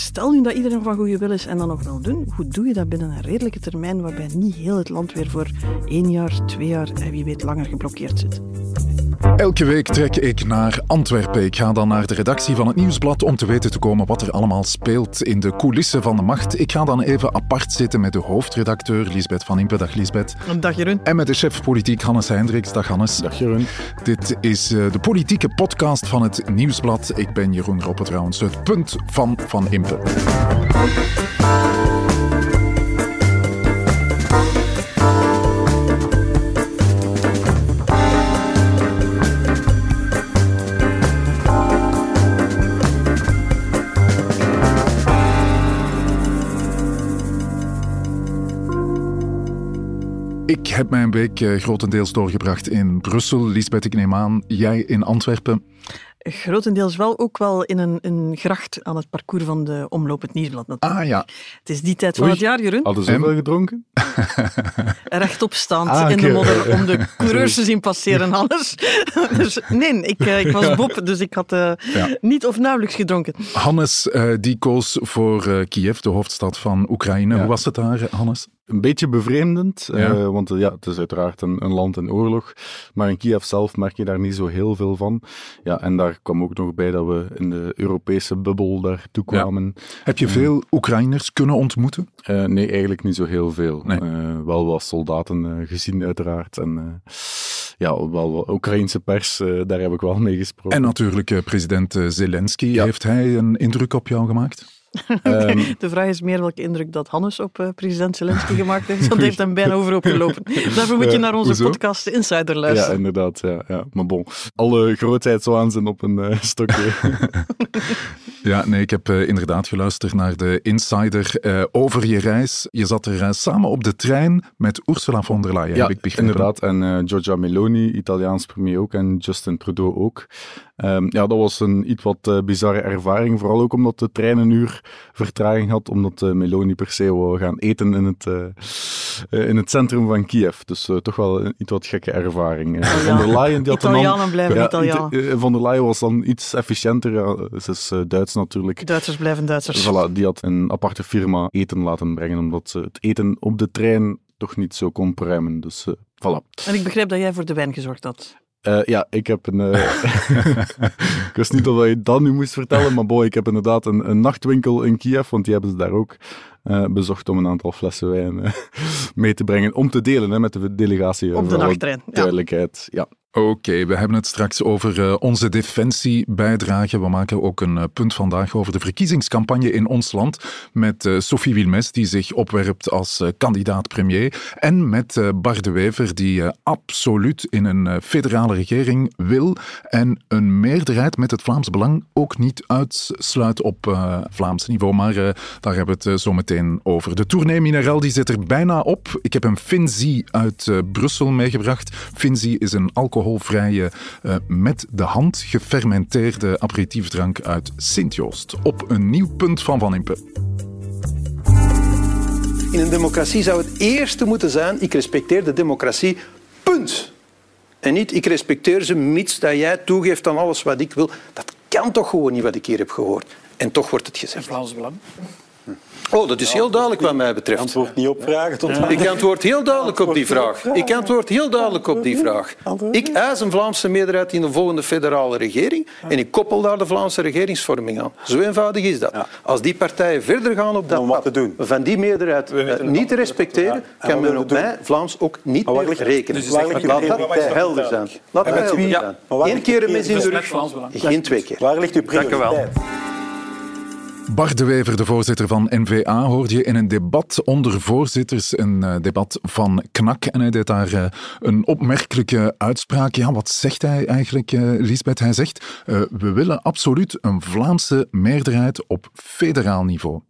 stel nu dat iedereen van goede wil is en dan nog wel doen, hoe doe je dat binnen een redelijke termijn waarbij niet heel het land weer voor één jaar, twee jaar en wie weet langer geblokkeerd zit? Elke week trek ik naar Antwerpen. Ik ga dan naar de redactie van het Nieuwsblad om te weten te komen wat er allemaal speelt in de coulissen van de macht. Ik ga dan even apart zitten met de hoofdredacteur Lisbeth van Impe. Dag Lisbeth. Dag Jeroen. En met de chef politiek Hannes Hendricks. Dag Hannes. Dag Jeroen. Dit is eh, de politieke podcast van het Nieuwsblad. Ik ben Jeroen Roppe trouwens, het punt van Van Impe. Ik heb mijn week eh, grotendeels doorgebracht in Brussel. Lisbeth, ik neem aan, jij in Antwerpen. Grotendeels wel ook wel in een, een gracht aan het parcours van de Omloop het Nieuwsblad. natuurlijk. Ah ja, Het is die tijd van Oei. het jaar, Jeroen. Hadden ze zoveel gedronken? Rechtop staand Ah, in de modder om de coureurs te zien passeren, alles. dus, nee, ik, eh, ik was Bob, dus ik had eh, Ja. niet of nauwelijks gedronken. Hannes eh, die koos voor eh, Kiev, de hoofdstad van Oekraïne. Ja. Hoe was het daar, Hannes? Een beetje bevreemdend, eh, want eh, ja, het is uiteraard een, een land in oorlog. Maar in Kiev zelf merk je daar niet zo heel veel van. Ja, en daar kwam ook nog bij dat we in de Europese bubbel daartoe kwamen. Heb je veel Oekraïners kunnen ontmoeten? Eh, nee, eigenlijk niet zo heel veel. Nee. Eh, wel wat soldaten gezien, uiteraard. En eh, ja, wel wat Oekraïnse pers, daar heb ik wel mee gesproken. En natuurlijk eh, president Zelensky. Ja. Heeft hij een indruk op jou gemaakt? Ehm, De vraag is meer welke indruk dat Hannes op eh, president Zelensky gemaakt heeft. Dat heeft hem bijna overhoop gelopen. Daarvoor moet je Ja, naar onze hoezo? podcast Insider ja, luisteren. inderdaad. Ja, ja. Maar bon, alle grootheidswaanzin op een eh, stokje. Ja, nee, ik heb eh, inderdaad geluisterd naar de Insider eh, over je reis. Je zat er samen op de trein met Ursula von der Leyen, Ja, heb ik begrepen. inderdaad. En eh, Giorgia Meloni, Italiaans premier ook, en Justin Trudeau ook. Ehm, ja, dat was een iets wat eh, bizarre ervaring. Vooral ook omdat de trein een uur vertraging had, omdat eh, Meloni per se wou gaan eten in het, eh, in het centrum van Kiev. Dus toch wel een iets wat gekke ervaring. Eh, Von der Leyen, die had Italianen blijven ja, Italianen. Von der Leyen was dan iets efficiënter. Ja, ze is Duits natuurlijk. Duitsers blijven Duitsers. Voilà, die had een aparte firma eten laten brengen, omdat ze het eten op de trein toch niet zo kon pruimen. Dus voilà. En ik begrijp dat jij voor de wijn gezorgd had. Eh, ja, ik heb een... eh, ik wist niet of je dat nu moest vertellen, maar boy, ik heb inderdaad een, een nachtwinkel in Kiev, want die hebben ze daar ook eh, bezocht om een aantal flessen wijn eh, mee te brengen, om te delen hè, met de delegatie. Op de nachttrein, ja. Duidelijkheid, ja. Oké, we hebben het straks over eh, onze defensiebijdrage. We maken ook een punt vandaag over de verkiezingscampagne in ons land met eh, Sophie Wilmes, die zich opwerpt als eh, kandidaat premier, en met eh, Bart de Wever, die eh, absoluut in een eh, federale regering wil en een meerderheid met het Vlaams Belang ook niet uitsluit op eh, Vlaams niveau. Maar eh, daar hebben we het zo meteen over. De tournee Mineral die zit er bijna op. Ik heb een Finzi uit eh, Brussel meegebracht. Finzi is een alcoholvrije, eh, met de hand gefermenteerde aperitiefdrank uit Sint-Joost. Op een nieuw punt van Van Impe. In een democratie zou het eerste moeten zijn: ik respecteer de democratie, punt. En niet ik respecteer ze mits dat jij toegeeft aan alles wat ik wil. Dat kan toch gewoon niet wat ik hier heb gehoord. En toch wordt het gezegd. Vlaams Belang. Oh, dat is heel duidelijk wat mij betreft. Antwoord niet op vragen tot Ik antwoord heel duidelijk op die vraag. Ik antwoord heel duidelijk op die vraag. Ik eis een Vlaamse meerderheid in de volgende federale regering en ik koppel daar de Vlaamse regeringsvorming aan. Zo eenvoudig is dat. Als die partijen verder gaan op dat pad te doen? van die meerderheid eh, niet te respecteren, kan men op mij Vlaams ook niet meer rekenen. dus Laat dat prioriteit? helder zijn. Laat dat helder zijn. Eén keer een mes in de prioriteit? rug. Geen twee keer. Waar ligt uw Dank u wel. Bart de Wever, de voorzitter van NVA, hoorde je in een debat onder voorzitters, een eh, debat van KNAK. En hij deed daar eh, een opmerkelijke uitspraak. Ja, wat zegt hij eigenlijk, eh, Lisbeth? Hij zegt, we willen absoluut een Vlaamse meerderheid op federaal niveau.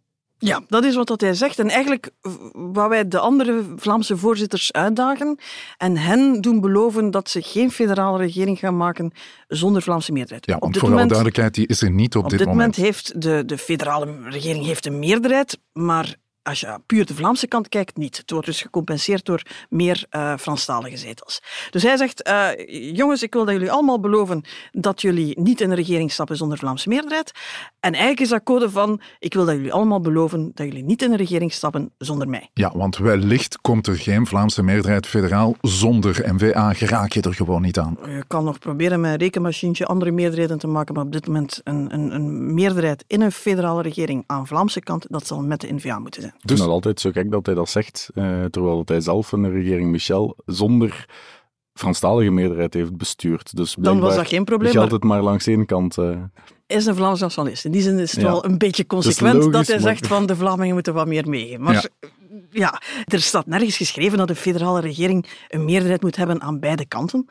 Ja, dat is wat hij zegt. En eigenlijk wat wij de andere Vlaamse voorzitters uitdagen en hen doen beloven dat ze geen federale regering gaan maken zonder Vlaamse meerderheid. Ja, Op want dit voor alle moment- duidelijkheid, die is er niet op, Op dit, dit moment moment. heeft de, de federale regering heeft een meerderheid, maar als je puur de Vlaamse kant kijkt, niet. Het wordt dus gecompenseerd door meer eh Franstalige zetels. Dus hij zegt, eh, jongens, ik wil dat jullie allemaal beloven dat jullie niet in een regering stappen zonder Vlaamse meerderheid. En eigenlijk is dat code van, ik wil dat jullie allemaal beloven dat jullie niet in de regering stappen zonder mij. Ja, want wellicht komt er geen Vlaamse meerderheid federaal zonder N-VA. Geraak je er gewoon niet aan. Je kan nog proberen met een rekenmachientje andere meerderheden te maken, maar op dit moment een, een, een meerderheid in een federale regering aan Vlaamse kant, dat zal met de N-VA moeten zijn. Dus... Ik vind het altijd zo gek dat hij dat zegt, uh, terwijl hij zelf een regering Michel zonder Franstalige meerderheid heeft bestuurd. Dus dan was dat geen probleem. Geldt het maar langs één kant. Uh... Is een Vlaams nationalist. In die zin is het wel een beetje consequent dat hij zegt van de Vlamingen moeten wat meer meegeven. Maar ja. ja. er staat nergens geschreven dat de federale regering een meerderheid moet hebben aan beide kanten.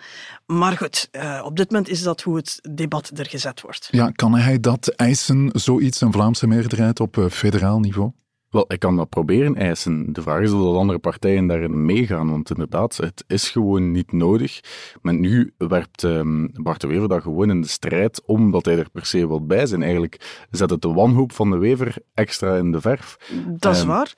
Maar goed, uh, op dit moment is dat hoe het debat er gezet wordt. Ja, kan hij dat eisen, zoiets, een Vlaamse meerderheid op federaal niveau? Wel, ik kan dat proberen eisen. De vraag is of andere partijen daarin meegaan, want inderdaad, het is gewoon niet nodig. Maar nu werpt um, Bart de Wever dat gewoon in de strijd, omdat hij er per se wil bij zijn. Eigenlijk zet het de wanhoop van de Wever extra in de verf. Dat is um, waar.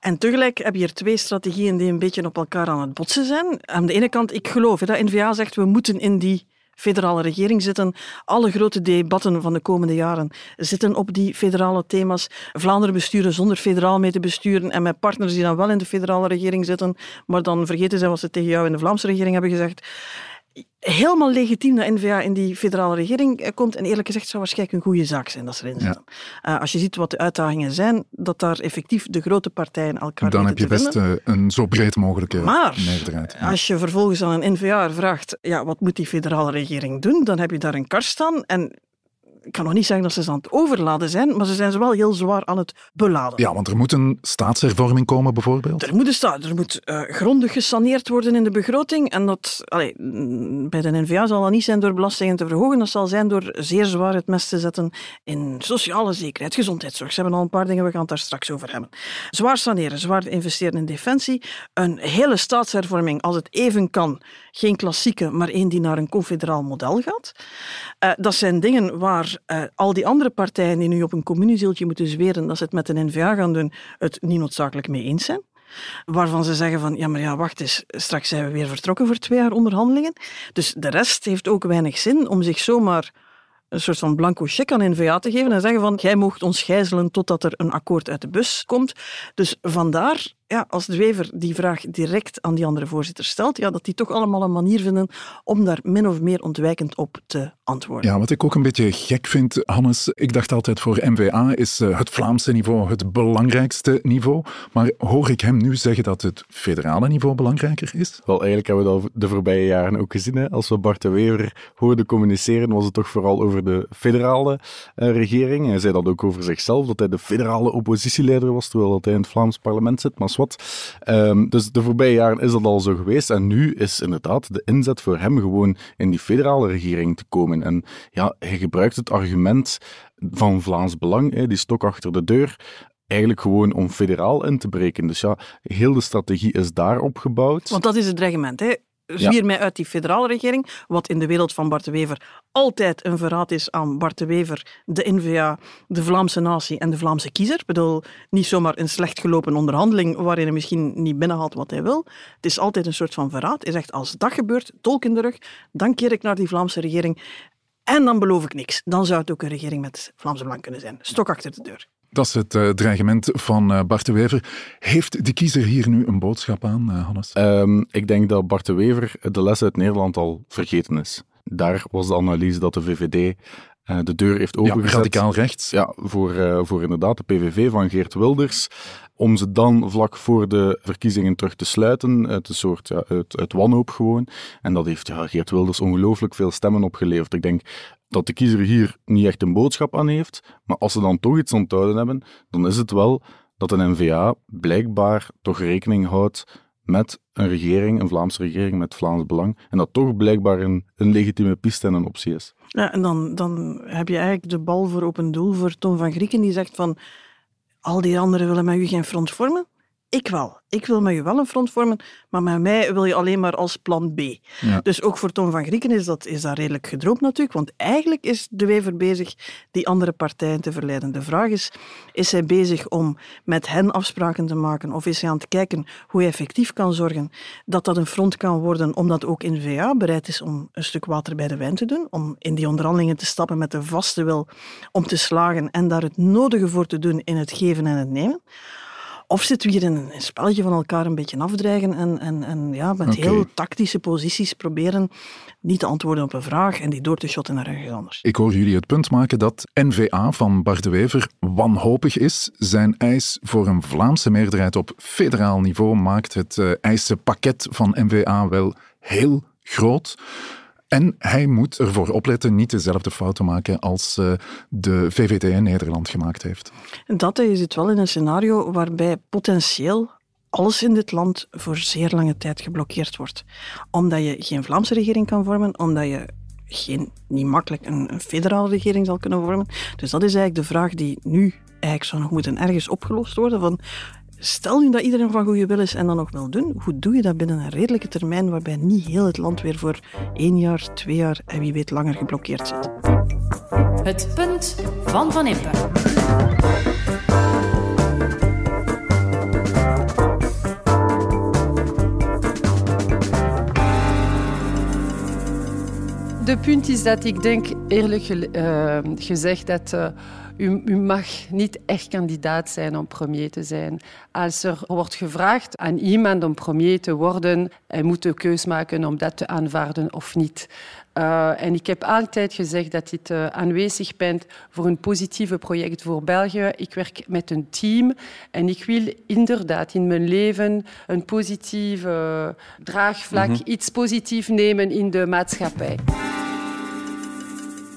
En tegelijk heb je hier twee strategieën die een beetje op elkaar aan het botsen zijn. Aan de ene kant, ik geloof dat N-VA zegt, we moeten in die federale regering zitten. Alle grote debatten van de komende jaren zitten op die federale thema's. Vlaanderen besturen zonder federaal mee te besturen en met partners die dan wel in de federale regering zitten, maar dan vergeten zijn wat ze tegen jou in de Vlaamse regering hebben gezegd helemaal legitiem dat N-VA in die federale regering eh, komt. En eerlijk gezegd zou waarschijnlijk een goede zaak zijn dat ze erin zitten. Ja. Uh, als je ziet wat de uitdagingen zijn, dat daar effectief de grote partijen elkaar Dan heb je best uh, een zo breed mogelijke maar, meerderheid. Ja. als je vervolgens aan een N-VA vraagt, ja, wat moet die federale regering doen, dan heb je daar een kar staan. En ik kan nog niet zeggen dat ze aan het overladen zijn, maar ze zijn ze wel heel zwaar aan het beladen. Ja, want er moet een staatshervorming komen, bijvoorbeeld. Er moet, een er moet uh, grondig gesaneerd worden in de begroting. En dat, allee, bij de NVA zal dat niet zijn door belastingen te verhogen. Dat zal zijn door zeer zwaar het mes te zetten in sociale zekerheid, gezondheidszorg. Ze hebben al een paar dingen, we gaan het daar straks over hebben. Zwaar saneren, zwaar investeren in defensie. Een hele staatshervorming, als het even kan. Geen klassieke, maar één die naar een confederaal model gaat. Uh, dat zijn dingen waar uh, al die andere partijen die nu op een communiezieltje moeten zweren dat ze het met de N-VA gaan doen, het niet noodzakelijk mee eens zijn. Waarvan ze zeggen van, ja maar ja, wacht eens, straks zijn we weer vertrokken voor twee jaar onderhandelingen. Dus de rest heeft ook weinig zin om zich zomaar een soort van blanco cheque aan N-VA te geven en zeggen van, jij mocht ons gijzelen totdat er een akkoord uit de bus komt. Dus vandaar ja, als de Wever die vraag direct aan die andere voorzitter stelt, ja, dat die toch allemaal een manier vinden om daar min of meer ontwijkend op te antwoorden. Ja, wat ik ook een beetje gek vind, Hannes, ik dacht altijd voor MVA is eh, het Vlaamse niveau het belangrijkste niveau, maar hoor ik hem nu zeggen dat het federale niveau belangrijker is? Wel, eigenlijk hebben we dat de voorbije jaren ook gezien. Hè. Als we Bart de Wever hoorden communiceren, was het toch vooral over de federale uh, regering. Hij zei dat ook over zichzelf, dat hij de federale oppositieleider was, terwijl dat hij in het Vlaams parlement zit, maar wat. Um, dus de voorbije jaren is dat al zo geweest. En nu is inderdaad de inzet voor hem gewoon in die federale regering te komen. En ja, hij gebruikt het argument van Vlaams Belang, die stok achter de deur eigenlijk gewoon om federaal in te breken. Dus ja, heel de strategie is daar opgebouwd. Want dat is het dreigement, hè? Ja. mij uit die federale regering, wat in de wereld van Bart de Wever altijd een verraad is aan Bart de Wever, de NVA, de Vlaamse natie en de Vlaamse kiezer. Ik bedoel, niet zomaar een slecht gelopen onderhandeling waarin hij misschien niet binnenhaalt wat hij wil. Het is altijd een soort van verraad. Hij zegt, als dat gebeurt, tolk in de rug, dan keer ik naar die Vlaamse regering en dan beloof ik niks. Dan zou het ook een regering met Vlaamse Belang kunnen zijn. Stok achter de deur. Dat is het uh, dreigement van uh, Bart de Wever. Heeft de kiezer hier nu een boodschap aan, uh, Hannes? Um, ik denk dat Bart de Wever de les uit Nederland al vergeten is. Daar was de analyse dat de VVD de deur heeft opengezet. Ja, radicaal rechts. Ja, voor, voor inderdaad de PVV van Geert Wilders. Om ze dan vlak voor de verkiezingen terug te sluiten. Het een soort ja, uit, uit wanhoop gewoon. En dat heeft ja, Geert Wilders ongelooflijk veel stemmen opgeleverd. Ik denk dat de kiezer hier niet echt een boodschap aan heeft. Maar als ze dan toch iets onthouden hebben, dan is het wel dat een NVA blijkbaar toch rekening houdt met een regering, een Vlaamse regering met Vlaams Belang. En dat toch blijkbaar een, een legitieme piste en een optie is. Ja, en dan, dan heb je eigenlijk de bal voor open doel voor Tom van Grieken, die zegt van al die anderen willen met u geen front vormen. Ik wel. Ik wil met je wel een front vormen, maar met mij wil je alleen maar als plan B. Ja. Dus ook voor Tom van Grieken is dat, is dat redelijk gedroomd natuurlijk, want eigenlijk is de Wever bezig die andere partijen te verleiden. De vraag is, is hij bezig om met hen afspraken te maken of is hij aan het kijken hoe hij effectief kan zorgen dat dat een front kan worden, omdat ook in VA bereid is om een stuk water bij de wijn te doen, om in die onderhandelingen te stappen met de vaste wil om te slagen en daar het nodige voor te doen in het geven en het nemen? Of zitten we hier in een spelletje van elkaar een beetje afdreigen en, en, en ja, met heel tactische posities proberen niet te antwoorden op een vraag en die door te shotten naar ergens anders. Ik hoor jullie het punt maken dat NVA van Bart de Wever wanhopig is. Zijn eis voor een Vlaamse meerderheid op federaal niveau maakt het eh, eisenpakket van NVA wel heel groot. En hij moet ervoor opletten niet dezelfde fouten maken als eh, de VVD in Nederland gemaakt heeft. Dat je zit wel in een scenario waarbij potentieel alles in dit land voor zeer lange tijd geblokkeerd wordt. Omdat je geen Vlaamse regering kan vormen, omdat je geen, niet makkelijk een, een federale regering zal kunnen vormen. Dus dat is eigenlijk de vraag die nu eigenlijk zou nog moeten ergens opgelost worden. Van, stel nu dat iedereen van goede wil is en dat nog wil doen, hoe doe je dat binnen een redelijke termijn waarbij niet heel het land weer voor één jaar, twee jaar en wie weet langer geblokkeerd zit? Het punt van Van Impe. De punt is dat ik denk, eerlijk eh, gezegd, dat eh, u, u mag niet echt kandidaat zijn om premier te zijn. Als er wordt gevraagd aan iemand om premier te worden, hij moet de keus maken om dat te aanvaarden of niet. Eh, en ik heb altijd gezegd dat ik eh, aanwezig ben voor een positieve project voor België. Ik werk met een team en ik wil inderdaad in mijn leven een positief eh, draagvlak, iets positiefs nemen in de maatschappij.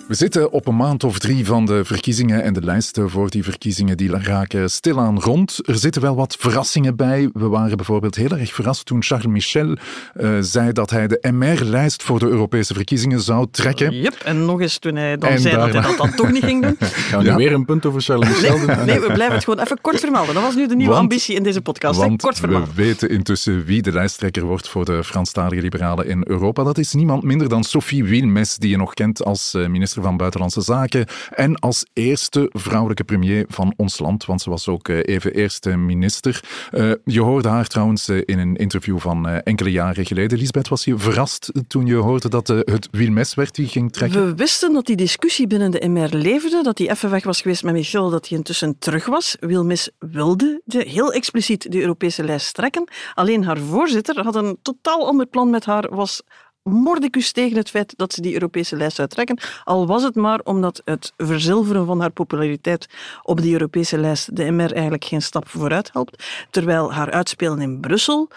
We zitten op een maand of drie van de verkiezingen en de lijsten voor die verkiezingen die raken stilaan rond. Er zitten wel wat verrassingen bij. We waren bijvoorbeeld heel erg verrast toen Charles Michel eh, zei dat hij de MR-lijst voor de Europese verkiezingen zou trekken. Yep, en nog eens toen hij dan En zei dat hij dat dan toch niet ging doen. Gaan we Ja. nu weer een punt over Charles Michel doen? Nee, we blijven het gewoon even kort vermelden. Dat was nu de nieuwe Want- ambitie in deze podcast. Want Kort we vermelden. weten intussen wie de lijsttrekker wordt voor de Franstalige liberalen in Europa. Dat is niemand minder dan Sophie Wilmes, die je nog kent als eh, van Buitenlandse Zaken en als eerste vrouwelijke premier van ons land, want ze was ook eh, even eerste minister. Eh, je hoorde haar trouwens eh, in een interview van enkele jaren geleden. Lisbeth, was je verrast toen je hoorde dat het Wilmes werd die ging trekken? We wisten dat die discussie binnen de MR leefde, dat hij even weg was geweest met Michel, dat hij intussen terug was. Wilmis wilde de, heel expliciet de Europese lijst trekken. Alleen haar voorzitter had een totaal ander plan met haar, was mordicus tegen het feit dat ze die Europese lijst zou trekken. Al was het maar omdat het verzilveren van haar populariteit op die Europese lijst de MR eigenlijk geen stap vooruit helpt. Terwijl haar uitspelen in Brussel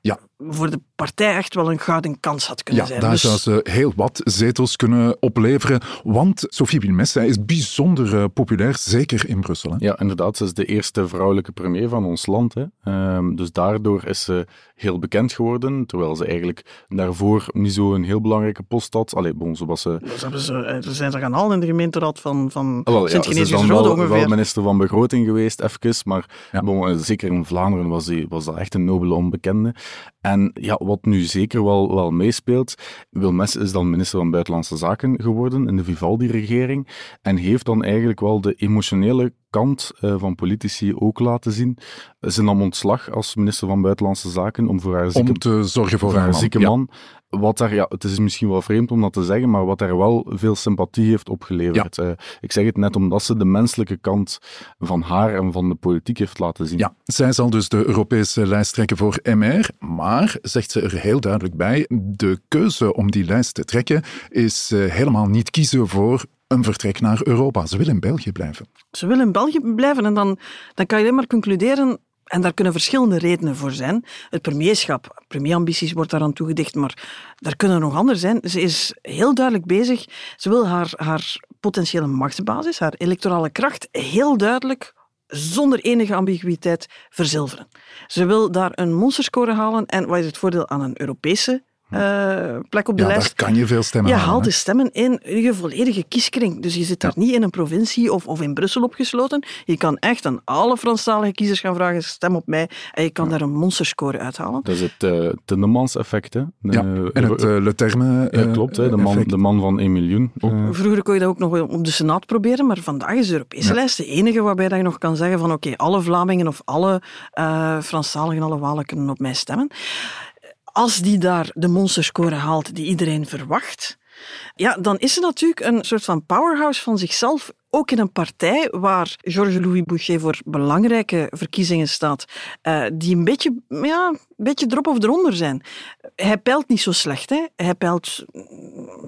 Ja. Voor de partij echt wel een gouden kans had kunnen Ja, zijn. daar Dus- zou ze heel wat zetels kunnen opleveren. Want Sophie Wilmes zij is bijzonder eh, populair, zeker in Brussel. Hè? Ja, inderdaad. Ze is de eerste vrouwelijke premier van ons land. Hè. Ehm, dus daardoor is ze heel bekend geworden, terwijl ze eigenlijk daarvoor niet zo een heel belangrijke post had. Allee, bon, zo was ze... Dus ze, eh, ze zijn ze gaan halen in de gemeenteraad van, van Ah, wel, ja, ze is dan wel, ongeveer. wel minister van Begroting geweest, even, maar Ja. bon, eh, zeker in Vlaanderen was, die, was dat echt een nobele onbekende. En ja, wat nu zeker wel, wel meespeelt, Wilmes is dan minister van Buitenlandse Zaken geworden in de Vivaldi-regering en heeft dan eigenlijk wel de emotionele kant eh, van politici ook laten zien. Ze nam ontslag als minister van Buitenlandse Zaken om voor haar zieke Om te zorgen voor voor haar man. zieke Ja. Wat daar, ja, het is misschien wel vreemd om dat te zeggen, maar wat daar wel veel sympathie heeft opgeleverd. Eh, ik zeg het net omdat ze de menselijke kant van haar en van de politiek heeft laten zien. Ja, zij zal dus de Europese lijst trekken voor MR, maar, zegt ze er heel duidelijk bij, de keuze om die lijst te trekken is eh, helemaal niet kiezen voor een vertrek naar Europa. Ze wil in België blijven. Ze willen in België blijven en dan, dan kan je alleen maar concluderen, en daar kunnen verschillende redenen voor zijn. Het premierschap, premierambities wordt daaraan toegedicht, maar daar kunnen nog andere zijn. Ze is heel duidelijk bezig. Ze wil haar, haar potentiële machtsbasis, haar electorale kracht, heel duidelijk zonder enige ambiguïteit verzilveren. Ze wil daar een monsterscore halen en wat is het voordeel aan een Europese uh, plek op de ja, lijst. daar kan je veel stemmen Je halen, haalt hè? de stemmen in je volledige kieskring. Dus je zit daar niet in een provincie of, of in Brussel opgesloten. Je kan echt aan alle Franstalige kiezers gaan vragen, stem op mij. En je kan daar een monsterscore uithalen. Dat is het uh, Tindemans-effect, hè? De, Ja, en het uh, Le Terme Ja, klopt. Hè? De, man, effect. de man van 1 miljoen. Uh, Vroeger kon je dat ook nog op de Senaat proberen, maar vandaag is de Europese Ja. lijst de enige waarbij dat je nog kan zeggen van oké, alle Vlamingen of alle uh, Franstaligen, alle Walen kunnen op mij stemmen. Als die daar de monsterscore haalt die iedereen verwacht, ja, dan is ze natuurlijk een soort van powerhouse van zichzelf. Ook in een partij waar Georges-Louis Boucher voor belangrijke verkiezingen staat, uh, die een beetje, ja, een beetje drop of eronder zijn. Hij peilt niet zo slecht, hè. Hij, peilt,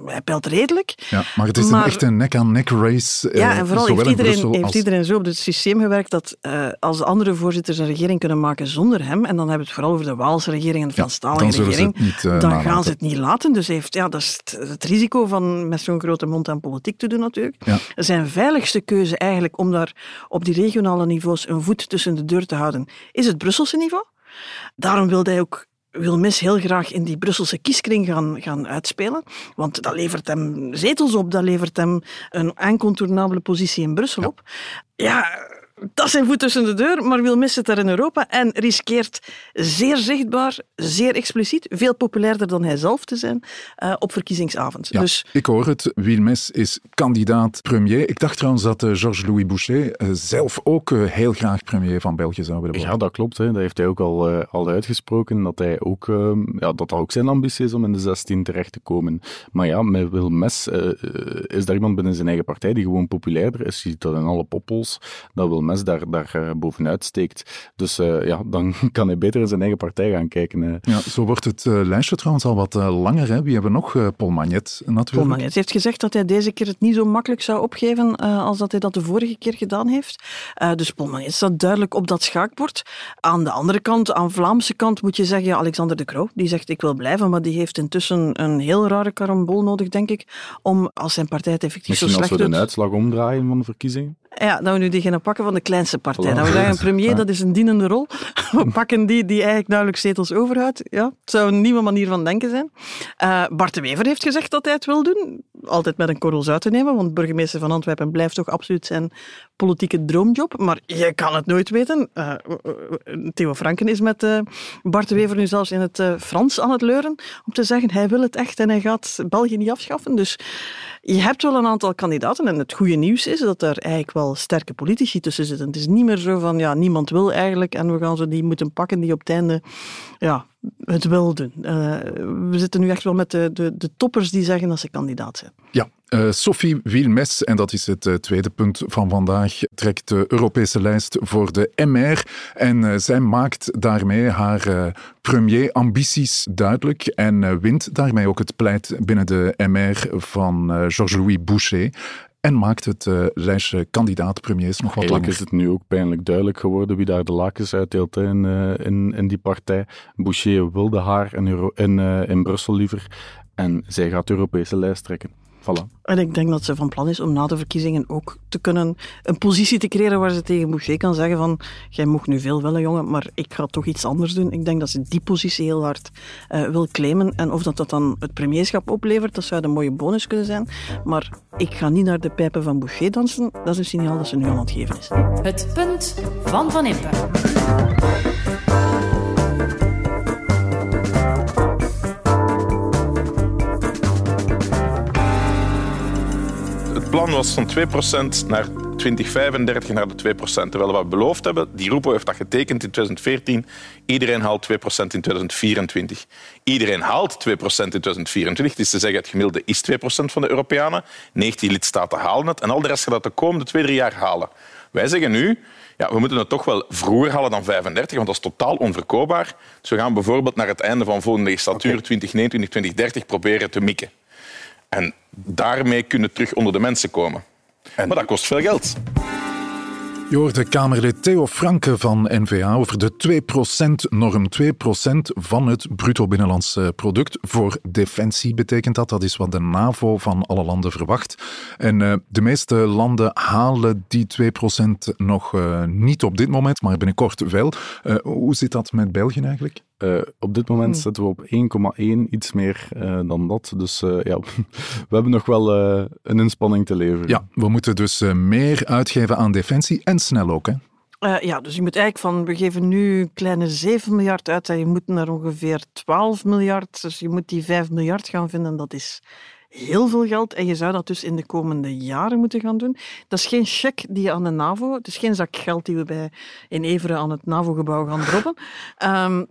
hij peilt redelijk. Ja, maar het is maar, een echt een nek-aan-nek race. Uh, Ja, en vooral heeft iedereen, heeft iedereen zo op het systeem gewerkt dat uh, als de andere voorzitters een regering kunnen maken zonder hem, en dan hebben we het vooral over de Waalse regering en de Franstalige ja, regering, niet, dan nalaten. gaan ze het niet laten. Dus heeft, ja, dat is het, het risico van met zo'n grote mond aan politiek te doen natuurlijk. Ja. Zijn veiligste keuze eigenlijk om daar op die regionale niveaus een voet tussen de deur te houden, is het Brusselse niveau. Daarom wilde hij ook wil Mis heel graag in die Brusselse kieskring gaan, gaan uitspelen. Want dat levert hem zetels op, dat levert hem een incontournabele positie in Brussel Ja. op. Ja, dat is zijn voet tussen de deur, maar wil Mis het daar in Europa en riskeert zeer zichtbaar, zeer expliciet, veel populairder dan hij zelf te zijn uh, op verkiezingsavond. Ja, Dus ik hoor het. Wilmes is kandidaat premier. Ik dacht trouwens dat uh, Georges-Louis Boucher uh, zelf ook heel graag premier van België zou willen worden. Ja, dat klopt. Hè. Dat heeft hij ook al, al uitgesproken. Dat, hij ook, ehm, ja, dat dat ook zijn ambitie is om in de 16 terecht te komen. Maar ja, met Wilmes is daar iemand binnen zijn eigen partij die gewoon populairder is. Je ziet dat in alle poppols. Dat Wilmes daar, daar bovenuit steekt. Dus uh, ja, dan kan hij beter in zijn eigen partij gaan kijken. Uh. Ja, zo wordt het uh, lijstje trouwens al wat langer. Hè? Wie hebben we nog? Paul Magnet natuurlijk. Paul Magnet heeft gezegd dat hij deze keer het niet zo makkelijk zou opgeven als dat hij dat de vorige keer gedaan heeft. dus Paul Magnet staat duidelijk op dat schaakbord. Aan de andere kant, aan de Vlaamse kant, moet je zeggen, ja, Alexander de Croo, die zegt ik wil blijven, maar die heeft intussen een heel rare karambol nodig, denk ik, om als zijn partij het effectief Misschien zo slecht als we doet. de uitslag omdraaien van de verkiezingen? Ja, dat we nu die gaan pakken van de kleinste partij. Dat we zeggen, een premier, dat is een dienende rol. We pakken die die eigenlijk nauwelijks zetels overhoudt. Ja, het zou een nieuwe manier van denken zijn. Uh, Bart de Wever heeft gezegd dat hij het wil doen. Altijd met een korrel zout te nemen, want burgemeester van Antwerpen blijft toch absoluut zijn politieke droomjob. Maar je kan het nooit weten. Uh, Theo Franken is met uh, Bart de Wever nu zelfs in het Frans aan het leuren om te zeggen, hij wil het echt en hij gaat België niet afschaffen. Dus je hebt wel een aantal kandidaten en het goede nieuws is dat er eigenlijk wel sterke politici tussen zitten. Het is niet meer zo van, ja, niemand wil eigenlijk en we gaan ze die moeten pakken die op het einde ja, het wil doen. Uh, we zitten nu echt wel met de, de, de toppers die zeggen dat ze kandidaat zijn. Ja, uh, Sophie Wilmes, en dat is het uh, tweede punt van vandaag, trekt de Europese lijst voor de MR. En zij maakt daarmee haar premier-ambities duidelijk en wint daarmee ook het pleit binnen de MR van Georges-Louis Boucher. En maakt het uh, lijstje kandidaat-premiers nog wat Eigenlijk langer. is het nu ook pijnlijk duidelijk geworden wie daar de lakens uitdeelt hè, in, uh, in, in die partij. Boucher wilde haar in, Euro in, uh, in Brussel liever. En zij gaat de Europese lijst trekken. Voilà. En ik denk dat ze van plan is om na de verkiezingen ook te kunnen een positie te creëren waar ze tegen Boucher kan zeggen van jij mocht nu veel willen jongen, maar ik ga toch iets anders doen. Ik denk dat ze die positie heel hard uh, wil claimen. En of dat, dat dan het premierschap oplevert, dat zou een mooie bonus kunnen zijn. Maar ik ga niet naar de pijpen van Boucher dansen. Dat is een signaal dat ze nu aan het geven is. Het punt van Van Impe. Plan was van 2% naar 2035 naar de 2%. Terwijl wat we beloofd hebben, die Roepo heeft dat getekend in 2014. Iedereen haalt 2% in 2024. Iedereen haalt 2% in 2024. Het is te zeggen, het gemiddelde is 2% van de Europeanen. 19 lidstaten halen het. En al de rest gaat dat de komende twee, drie jaar halen. Wij zeggen nu, ja, we moeten het toch wel vroeger halen dan 35, want dat is totaal onverkoopbaar. Dus we gaan bijvoorbeeld naar het einde van volgende legislatuur, okay. 2029, 2030, proberen te mikken. En daarmee kunnen terug onder de mensen komen. En... Maar dat kost veel geld. Je hoorde Kamerlid Theo Franke van NVA over de 2%-norm. 2% van het bruto binnenlands product. Voor defensie betekent dat. Dat is wat de NAVO van alle landen verwacht. En uh, de meeste landen halen die 2% nog uh, niet op dit moment, maar binnenkort wel. Uh, hoe zit dat met België eigenlijk? Uh, op dit moment Hmm. zitten we op 1,1, iets meer uh, dan dat. Dus uh, ja, we hebben nog wel een inspanning te leveren. Ja, we moeten dus meer uitgeven aan defensie en snel ook, hè? Uh, ja, dus je moet eigenlijk van, we geven nu kleine 7 miljard uit en je moet naar ongeveer 12 miljard. Dus je moet die 5 miljard gaan vinden, dat is heel veel geld. En je zou dat dus in de komende jaren moeten gaan doen. Dat is geen cheque die je aan de NAVO, het is geen zak geld die we bij in Everen aan het NAVO-gebouw gaan droppen. Um,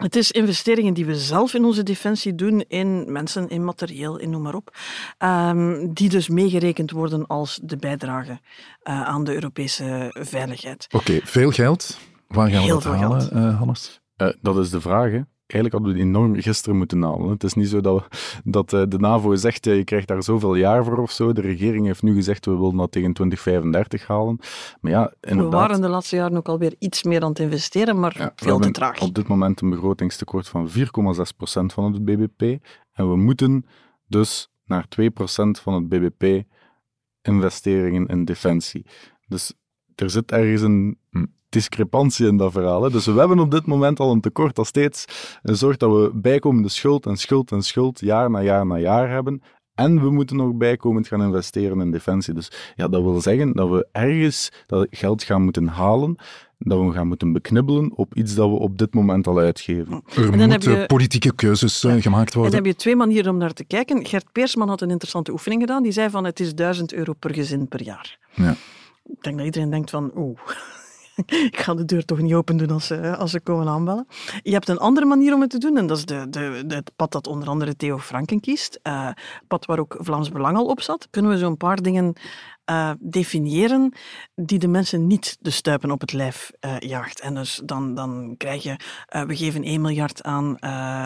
het is investeringen die we zelf in onze defensie doen, in mensen, in materieel, in noem maar op, um, die dus meegerekend worden als de bijdrage uh, aan de Europese veiligheid. Oké, okay, veel geld. Waar gaan we Heel dat halen, uh, Hannes? Uh, dat is de vraag, hè eigenlijk hadden we die enorm gisteren moeten halen. Het is niet zo dat, dat de NAVO zegt, je krijgt daar zoveel jaar voor of zo. De regering heeft nu gezegd, we willen dat tegen 2035 halen. Maar ja, inderdaad... We waren de laatste jaren ook alweer iets meer aan het investeren, maar ja, veel te traag. op dit moment een begrotingstekort van 4,6% van het BBP. En we moeten dus naar 2% van het BBP investeringen in defensie. Dus er zit ergens een discrepantie in dat verhaal. Hè. Dus we hebben op dit moment al een tekort dat steeds zorgt dat we bijkomende schuld en schuld en schuld jaar na jaar na jaar hebben. En we moeten nog bijkomend gaan investeren in defensie. Dus ja, dat wil zeggen dat we ergens dat geld gaan moeten halen, dat we gaan moeten beknibbelen op iets dat we op dit moment al uitgeven. Er moeten je... politieke keuzes uh, gemaakt worden. En dan heb je twee manieren om naar te kijken. Gert Peersman had een interessante oefening gedaan. Die zei van het is 1000 euro per gezin per jaar. Ja. Ik denk dat iedereen denkt van oeh ik ga de deur toch niet open doen als ze, als ze komen aanbellen. Je hebt een andere manier om het te doen en dat is de, de, het pad dat onder andere Theo Franken kiest. Uh, pad waar ook Vlaams Belang al op zat. Kunnen we zo'n paar dingen uh, definiëren die de mensen niet de stuipen op het lijf uh, jaagt. En dus dan, dan krijg je, uh, we geven 1 miljard aan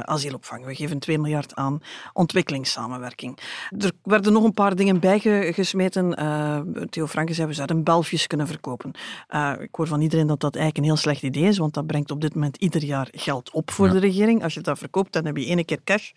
asielopvang, we geven 2 miljard aan ontwikkelingssamenwerking. Er werden nog een paar dingen bijgesmeten. Theo Franken zei, we zouden belfjes kunnen verkopen. ik hoor van iedereen dat dat eigenlijk een heel slecht idee is, want dat brengt op dit moment ieder jaar geld op voor ja. de regering. Als je dat verkoopt, dan heb je één keer cash.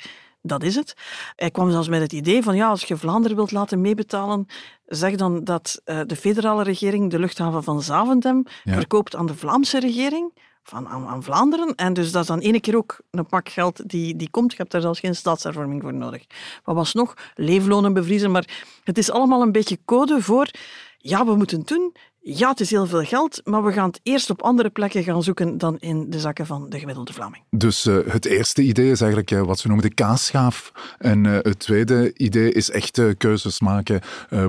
Dat is het. Hij kwam zelfs met het idee van, ja, als je Vlaanderen wilt laten meebetalen, zeg dan dat uh, de federale regering de luchthaven van Zaventem ja. verkoopt aan de Vlaamse regering, van, aan, aan, Vlaanderen. En dus dat is dan ene keer ook een pak geld die, die komt. Je hebt daar zelfs geen staatshervorming voor nodig. Wat was nog? Leeflonen bevriezen. Maar het is allemaal een beetje code voor, ja, we moeten doen. Ja, het is heel veel geld, maar we gaan het eerst op andere plekken gaan zoeken dan in de zakken van de gemiddelde Vlaming. Dus uh, het eerste idee is eigenlijk uh, wat ze noemen de kaasschaaf. En uh, het tweede idee is echt keuzes maken,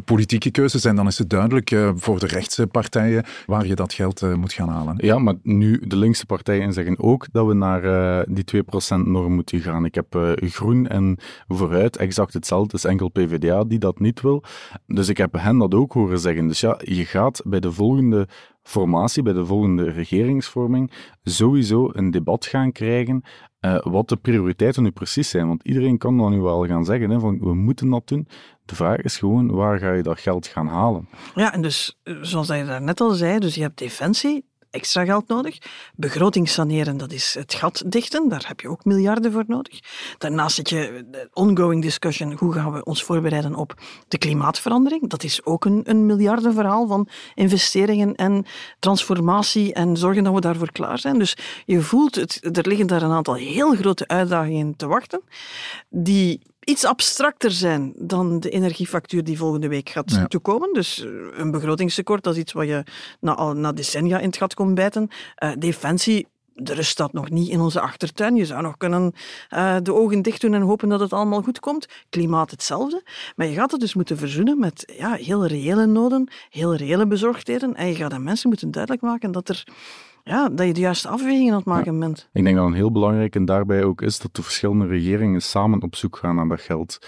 politieke keuzes. En dan is het duidelijk voor de rechtse partijen waar je dat geld moet gaan halen. Ja, maar nu de linkse partijen zeggen ook dat we naar die 2%-norm moeten gaan. Ik heb Groen en Vooruit exact hetzelfde. Het is enkel PvdA die dat niet wil. Dus ik heb hen dat ook horen zeggen. Dus ja, je gaat bij de volgende formatie, bij de volgende regeringsvorming, sowieso een debat gaan krijgen uh, wat de prioriteiten nu precies zijn. Want iedereen kan dan nu wel gaan zeggen, hè, van we moeten dat doen. De vraag is gewoon, waar ga je dat geld gaan halen? Ja, en dus, zoals je daarnet al zei, dus je hebt defensie, extra geld nodig. Begroting saneren, dat is het gat dichten. Daar heb je ook miljarden voor nodig. Daarnaast zit je de ongoing discussion. Hoe gaan we ons voorbereiden op de klimaatverandering? Dat is ook een, een miljardenverhaal van investeringen en transformatie en zorgen dat we daarvoor klaar zijn. Dus je voelt, het, er liggen daar een aantal heel grote uitdagingen te wachten, die iets abstracter zijn dan de energiefactuur die volgende week gaat ja. toekomen. Dus een begrotingstekort, dat is iets wat je na, al, na decennia in het gat komt bijten. Uh, defensie, de rust staat nog niet in onze achtertuin. Je zou nog kunnen uh, de ogen dicht doen en hopen dat het allemaal goed komt. Klimaat hetzelfde. Maar je gaat het dus moeten verzoenen met ja, heel reële noden, heel reële bezorgdheden. En je gaat aan mensen moeten duidelijk maken dat er ja, dat je de juiste afwegingen aan het maken ja. bent. Ik denk dat een heel belangrijk en daarbij ook is dat de verschillende regeringen samen op zoek gaan naar dat geld.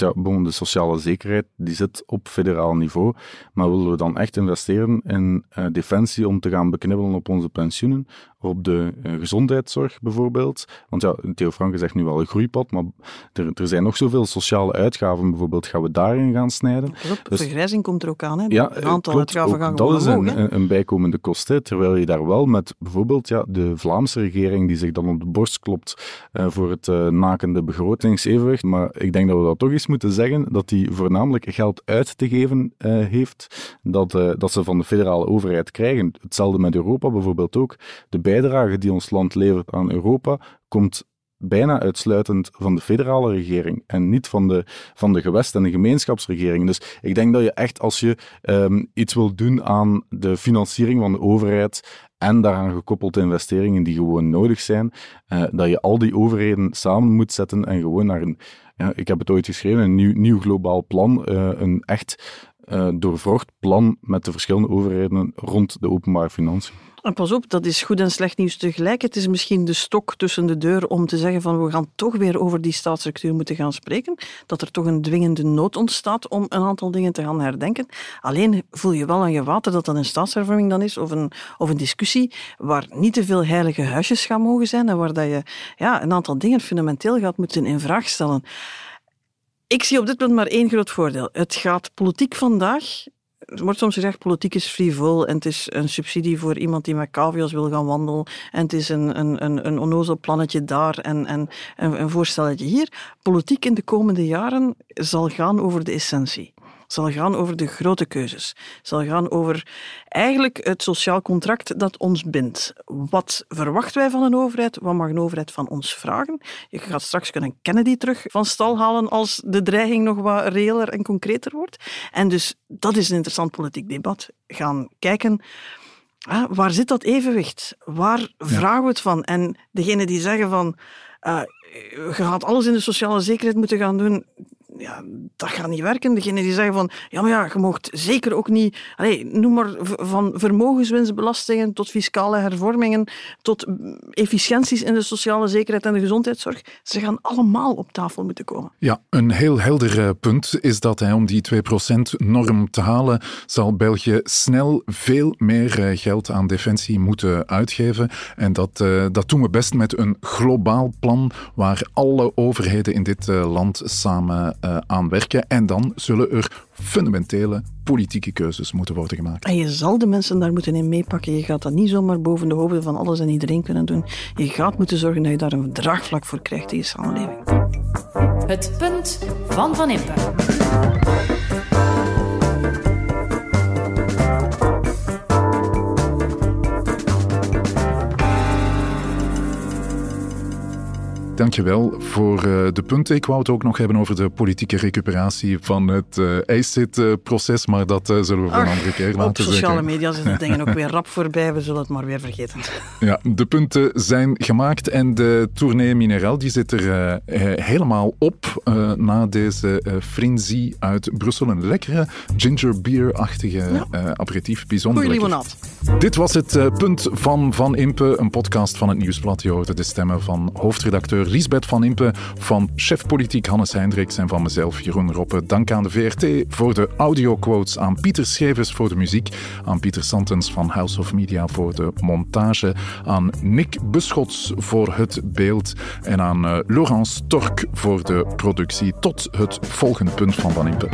Ja, de sociale zekerheid die zit op federaal niveau, maar willen we dan echt investeren in uh, defensie om te gaan beknibbelen op onze pensioenen, op de uh, gezondheidszorg bijvoorbeeld? Want ja, Theo Franke zegt nu wel een groeipad, maar er, er, zijn nog zoveel sociale uitgaven bijvoorbeeld. Gaan we daarin gaan snijden? Op, dus, vergrijzing komt er ook aan. Hè? Ja, een aantal klopt, uitgaven gaan dat is omhoog, een, een, een, bijkomende kost, hè, terwijl je daar wel met bijvoorbeeld ja, de Vlaamse regering die zich dan op de borst klopt uh, voor het nakende begrotingsevenwicht. Maar ik denk dat we dat toch eens moeten zeggen dat hij voornamelijk geld uit te geven uh, heeft dat, uh, dat ze van de federale overheid krijgen. Hetzelfde met Europa bijvoorbeeld ook. De bijdrage die ons land levert aan Europa komt bijna uitsluitend van de federale regering en niet van de, van de gewest- en de gemeenschapsregering. Dus ik denk dat je echt, als je um, iets wil doen aan de financiering van de overheid en daaraan gekoppelde investeringen die gewoon nodig zijn, uh, dat je al die overheden samen moet zetten en gewoon naar een, ja, ik heb het ooit geschreven, een nieuw, nieuw globaal plan, uh, een echt uh, plan met de verschillende overheden rond de openbare financiën. Pas op, dat is goed en slecht nieuws tegelijk. Het is misschien de stok tussen de deur om te zeggen van we gaan toch weer over die staatsstructuur moeten gaan spreken. Dat er toch een dwingende nood ontstaat om een aantal dingen te gaan herdenken. Alleen voel je wel aan je water dat dat een staatshervorming dan is of een, of een discussie waar niet te veel heilige huisjes gaan mogen zijn en waar dat je ja, een aantal dingen fundamenteel gaat moeten in vraag stellen. Ik zie op dit punt maar één groot voordeel. Het gaat politiek vandaag er wordt soms gezegd, politiek is frivol en het is een subsidie voor iemand die met cavia's wil gaan wandelen en het is een, een, een, een onnozel plannetje daar en, en een, een voorstelletje hier. Politiek in de komende jaren zal gaan over de essentie zal gaan over de grote keuzes. zal gaan over eigenlijk het sociaal contract dat ons bindt. Wat verwachten wij van een overheid? Wat mag een overheid van ons vragen? Je gaat straks kunnen Kennedy terug van stal halen als de dreiging nog wat reëler en concreter wordt. En dus dat is een interessant politiek debat. Gaan kijken... Ah, waar zit dat evenwicht? Waar vragen we het van? En degene die zeggen van uh, je gaat alles in de sociale zekerheid moeten gaan doen, ja, dat gaat niet werken. Degene die zeggen van, ja, maar ja, je mocht zeker ook niet, allez, noem maar van vermogenswinstbelastingen tot fiscale hervormingen, tot efficiënties in de sociale zekerheid en de gezondheidszorg. Ze gaan allemaal op tafel moeten komen. Ja, een heel helder eh, punt is dat om die 2%-norm te halen, zal België snel veel meer eh, geld aan defensie moeten uitgeven. En dat, uh, dat doen we best met een globaal plan waar alle overheden in dit land samen uh, aan werken. En dan zullen er fundamentele politieke keuzes moeten worden gemaakt. En je zal de mensen daar moeten in meepakken. Je gaat dat niet zomaar boven de hoofden van alles en iedereen kunnen doen. Je gaat moeten zorgen dat je daar een draagvlak voor krijgt in je samenleving. Het punt van Van Impe. Dankjewel voor uh, de punten. Ik wou het ook nog hebben over de politieke recuperatie van het uh, IJszit-proces, maar dat uh, zullen we voor een andere keer laten Op sociale media zijn de dingen ook weer rap voorbij, we zullen het maar weer vergeten. Ja, de punten zijn gemaakt en de tournee Mineral die zit er helemaal op na deze frenzy uit Brussel. Een lekkere ginger beer-achtige ja. aperitief, bijzonder Goeie limonade. Dit was het punt van Van Impe, een podcast van het Nieuwsblad. Je hoorde de stemmen van hoofdredacteur Lisbeth van Impe, van chef politiek Hannes Hendricks en van mezelf Jeroen Roppe. Dank aan de VRT voor de audioquotes, aan Pieter Schevers voor de muziek, aan Pieter Santens van House of Media voor de montage, aan Nick Beschots voor het beeld en aan uh, Laurence Tork voor de productie. Tot het volgende punt van Van Impe.